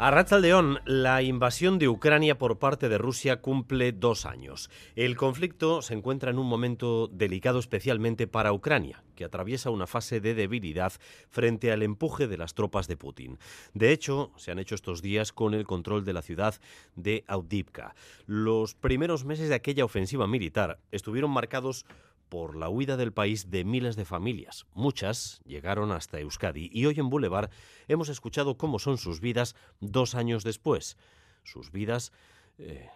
A León, la invasión de Ucrania por parte de Rusia cumple dos años. El conflicto se encuentra en un momento delicado especialmente para Ucrania, que atraviesa una fase de debilidad frente al empuje de las tropas de Putin. De hecho, se han hecho estos días con el control de la ciudad de Audivka. Los primeros meses de aquella ofensiva militar estuvieron marcados por la huida del país de miles de familias. Muchas llegaron hasta Euskadi y hoy en Boulevard hemos escuchado cómo son sus vidas dos años después. Sus vidas eh,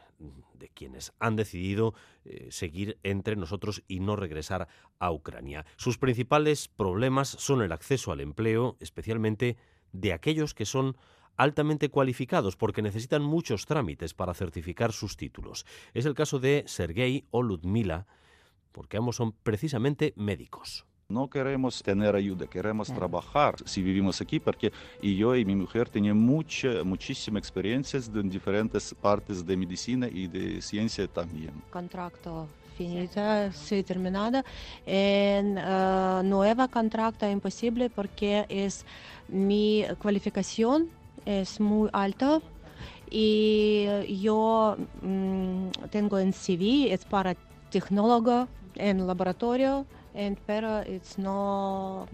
de quienes han decidido eh, seguir entre nosotros y no regresar a Ucrania. Sus principales problemas son el acceso al empleo, especialmente de aquellos que son altamente cualificados porque necesitan muchos trámites para certificar sus títulos. Es el caso de Sergei o Ludmila, porque ambos son precisamente médicos. No queremos tener ayuda, queremos trabajar si vivimos aquí, porque yo y mi mujer tenían mucha, muchísima experiencia en diferentes partes de medicina y de ciencia también. Contrato finita, sí, terminada. En uh, nueva contrato imposible porque es mi cualificación es muy alta y yo mm, tengo en CV, es para tecnólogo en laboratorio, pero no,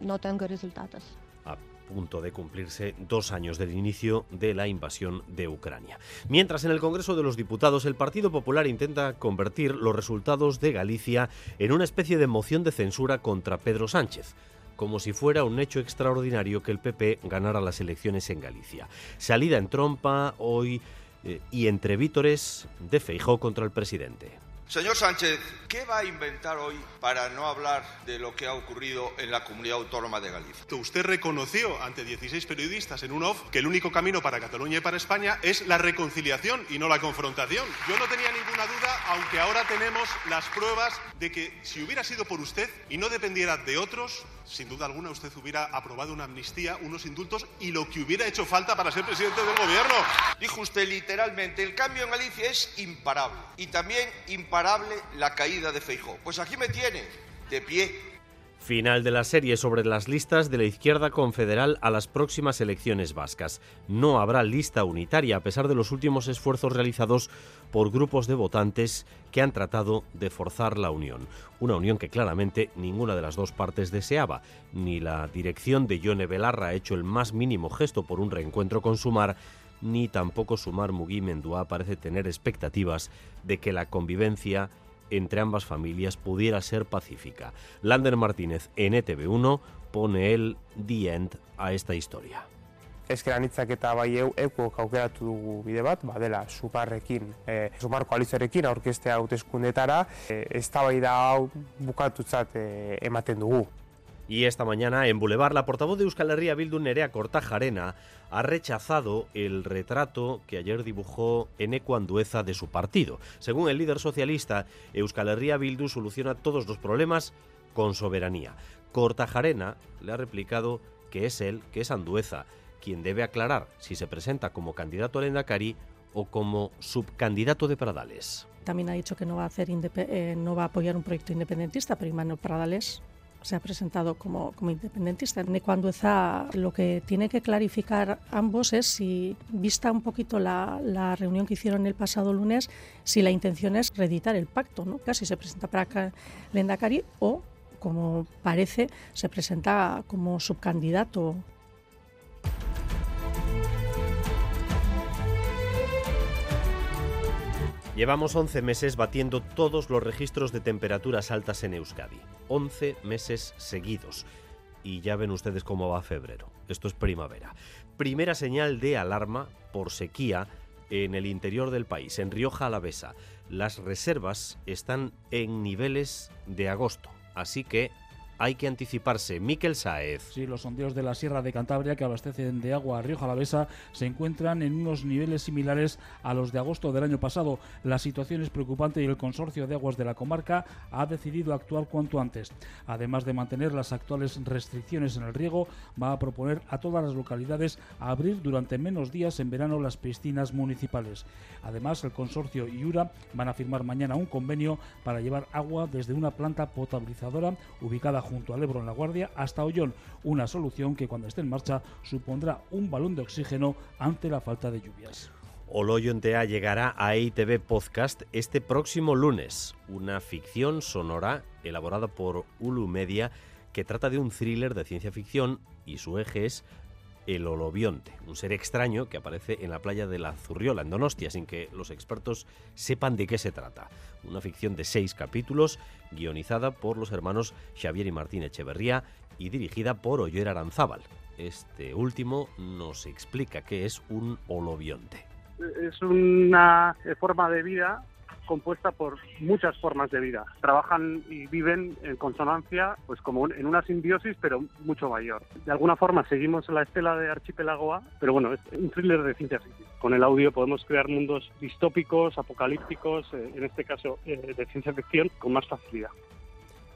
no tengo resultados a punto de cumplirse dos años del inicio de la invasión de Ucrania. Mientras en el Congreso de los Diputados el Partido Popular intenta convertir los resultados de Galicia en una especie de moción de censura contra Pedro Sánchez como si fuera un hecho extraordinario que el PP ganara las elecciones en Galicia. Salida en trompa hoy eh, y entre vítores de Feijó contra el presidente. Señor Sánchez, ¿qué va a inventar hoy para no hablar de lo que ha ocurrido en la comunidad autónoma de Galicia? Usted reconoció ante 16 periodistas en un off que el único camino para Cataluña y para España es la reconciliación y no la confrontación. Yo no tenía ninguna duda, aunque ahora tenemos las pruebas de que si hubiera sido por usted y no dependiera de otros, sin duda alguna usted hubiera aprobado una amnistía, unos indultos y lo que hubiera hecho falta para ser presidente del gobierno. Dijo usted literalmente, el cambio en Galicia es imparable y también imparable la caída de Feijó. Pues aquí me tiene, de pie. Final de la serie sobre las listas de la izquierda confederal a las próximas elecciones vascas. No habrá lista unitaria a pesar de los últimos esfuerzos realizados por grupos de votantes que han tratado de forzar la unión. Una unión que claramente ninguna de las dos partes deseaba. Ni la dirección de Yone Belarra ha hecho el más mínimo gesto por un reencuentro con Sumar, ni tampoco Sumar Mugui Mendua parece tener expectativas de que la convivencia entre ambas familias pudiera ser pacífica. Lander Martínez en ETV1 pone el the end a esta historia. Ezker anitzak eta bai eu, euko aukeratu dugu bide bat, ba, dela sumarrekin, e, sumar koalizioarekin aurkestea hauteskundetara, e, ez da hau bukatutzat e, ematen dugu. Y esta mañana en Boulevard, la portavoz de Euskal Herria Bildu, Nerea Cortajarena, ha rechazado el retrato que ayer dibujó Eneco Andueza de su partido. Según el líder socialista, Euskal Herria Bildu soluciona todos los problemas con soberanía. Cortajarena le ha replicado que es él, que es Andueza, quien debe aclarar si se presenta como candidato al Endacari o como subcandidato de Pradales. También ha dicho que no va a, hacer eh, no va a apoyar un proyecto independentista, pero Immanuel Pradales se ha presentado como, como independentista. Está, lo que tiene que clarificar ambos es si, vista un poquito la, la, reunión que hicieron el pasado lunes, si la intención es reeditar el pacto, ¿no? Casi se presenta para Lendakari o, como parece, se presenta como subcandidato Llevamos 11 meses batiendo todos los registros de temperaturas altas en Euskadi. 11 meses seguidos. Y ya ven ustedes cómo va febrero. Esto es primavera. Primera señal de alarma por sequía en el interior del país, en Rioja Alavesa. Las reservas están en niveles de agosto. Así que hay que anticiparse. Miquel Saez. Sí, los sondeos de la Sierra de Cantabria que abastecen de agua a Río Jalavesa se encuentran en unos niveles similares a los de agosto del año pasado. La situación es preocupante y el consorcio de aguas de la comarca ha decidido actuar cuanto antes. Además de mantener las actuales restricciones en el riego, va a proponer a todas las localidades abrir durante menos días en verano las piscinas municipales. Además, el consorcio y URA van a firmar mañana un convenio para llevar agua desde una planta potabilizadora ubicada junto al Ebro en La Guardia hasta Ollón, una solución que cuando esté en marcha supondrá un balón de oxígeno ante la falta de lluvias. Oloyo Entea llegará a ITV Podcast este próximo lunes, una ficción sonora elaborada por Ulu Media que trata de un thriller de ciencia ficción y su eje es el holobionte, un ser extraño que aparece en la playa de la Zurriola, en Donostia, sin que los expertos sepan de qué se trata. Una ficción de seis capítulos, guionizada por los hermanos Xavier y Martín Echeverría y dirigida por Oyer Aranzábal. Este último nos explica qué es un holobionte. Es una forma de vida compuesta por muchas formas de vida. Trabajan y viven en consonancia, pues como en una simbiosis, pero mucho mayor. De alguna forma seguimos la estela de Archipiélago A, pero bueno, es un thriller de ciencia ficción. Con el audio podemos crear mundos distópicos, apocalípticos, eh, en este caso eh, de ciencia ficción, con más facilidad.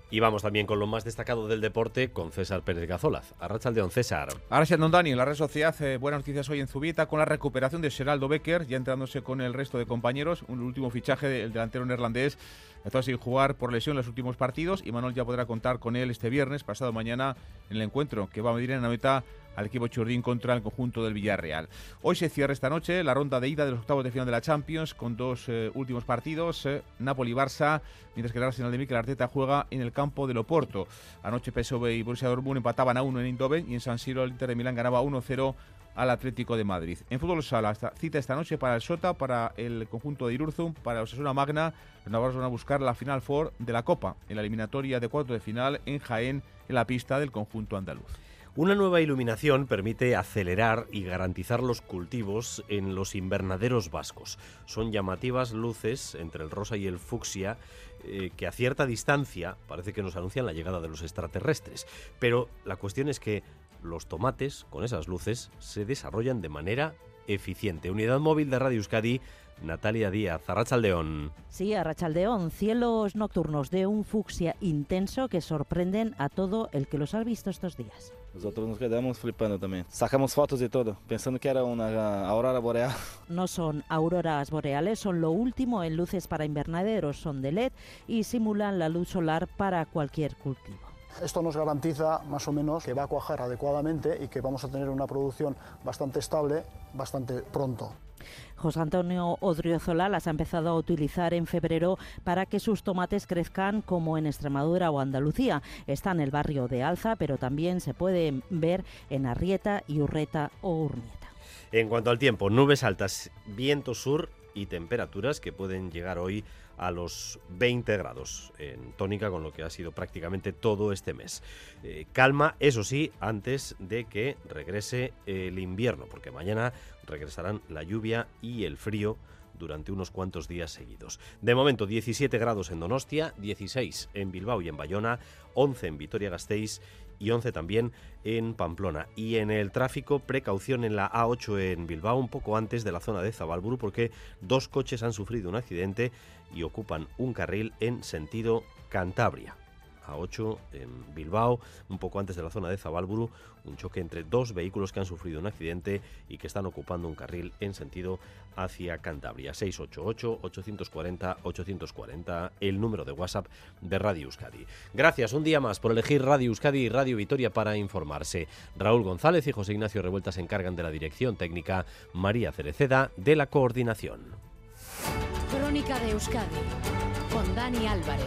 Y vamos también con lo más destacado del deporte con César Pérez Gazolaz. Arrachaldeón, César. Arrachaldeón, Dani. La red social, eh, buenas noticias hoy en Zubita con la recuperación de Geraldo Becker, ya entrándose con el resto de compañeros. Un último fichaje del delantero neerlandés. Estaba sin jugar por lesión los últimos partidos y Manuel ya podrá contar con él este viernes, pasado mañana, en el encuentro que va a medir en la meta al equipo churdín contra el conjunto del Villarreal. Hoy se cierra esta noche la ronda de ida de los octavos de final de la Champions con dos eh, últimos partidos, eh, Napoli-Barça, mientras que el Arsenal de Mikel Arteta juega en el campo del Oporto. Anoche PSV y Borussia Dortmund empataban a uno en Eindhoven y en San Siro el Inter de Milán ganaba 1-0 al Atlético de Madrid. En fútbol sala, cita esta noche para el Sota, para el conjunto de Irurzum, para Osasuna Magna. Los navarros van a buscar la Final Four de la Copa, en la eliminatoria de cuarto de final en Jaén, en la pista del conjunto andaluz. Una nueva iluminación permite acelerar y garantizar los cultivos en los invernaderos vascos. Son llamativas luces entre el rosa y el fucsia eh, que a cierta distancia parece que nos anuncian la llegada de los extraterrestres. Pero la cuestión es que los tomates con esas luces se desarrollan de manera eficiente. Unidad móvil de Radio Euskadi Natalia Díaz, Arrachaldeón. Sí, Arrachaldeón, cielos nocturnos de un fucsia intenso que sorprenden a todo el que los ha visto estos días. Nosotros nos quedamos flipando también. Sacamos fotos de todo, pensando que era una aurora boreal. No son auroras boreales, son lo último en luces para invernaderos, son de LED y simulan la luz solar para cualquier cultivo. Esto nos garantiza más o menos que va a cuajar adecuadamente y que vamos a tener una producción bastante estable bastante pronto. José Antonio Odriozola las ha empezado a utilizar en febrero para que sus tomates crezcan como en Extremadura o Andalucía. Está en el barrio de Alza, pero también se puede ver en Arrieta, Urreta o Urnieta. En cuanto al tiempo, nubes altas, viento sur y temperaturas que pueden llegar hoy a los 20 grados en tónica, con lo que ha sido prácticamente todo este mes. Eh, calma, eso sí, antes de que regrese el invierno, porque mañana regresarán la lluvia y el frío durante unos cuantos días seguidos. De momento 17 grados en Donostia, 16 en Bilbao y en Bayona, 11 en Vitoria-Gasteiz y 11 también en Pamplona. Y en el tráfico, precaución en la A8 en Bilbao, un poco antes de la zona de Zabalburu, porque dos coches han sufrido un accidente y ocupan un carril en sentido Cantabria. A8 en Bilbao, un poco antes de la zona de Zabalburu, un choque entre dos vehículos que han sufrido un accidente y que están ocupando un carril en sentido hacia Cantabria. 688-840-840, el número de WhatsApp de Radio Euskadi. Gracias un día más por elegir Radio Euskadi y Radio Vitoria para informarse. Raúl González y José Ignacio Revuelta se encargan de la dirección técnica, María Cereceda de la coordinación. Crónica de Euskadi con Dani Álvarez.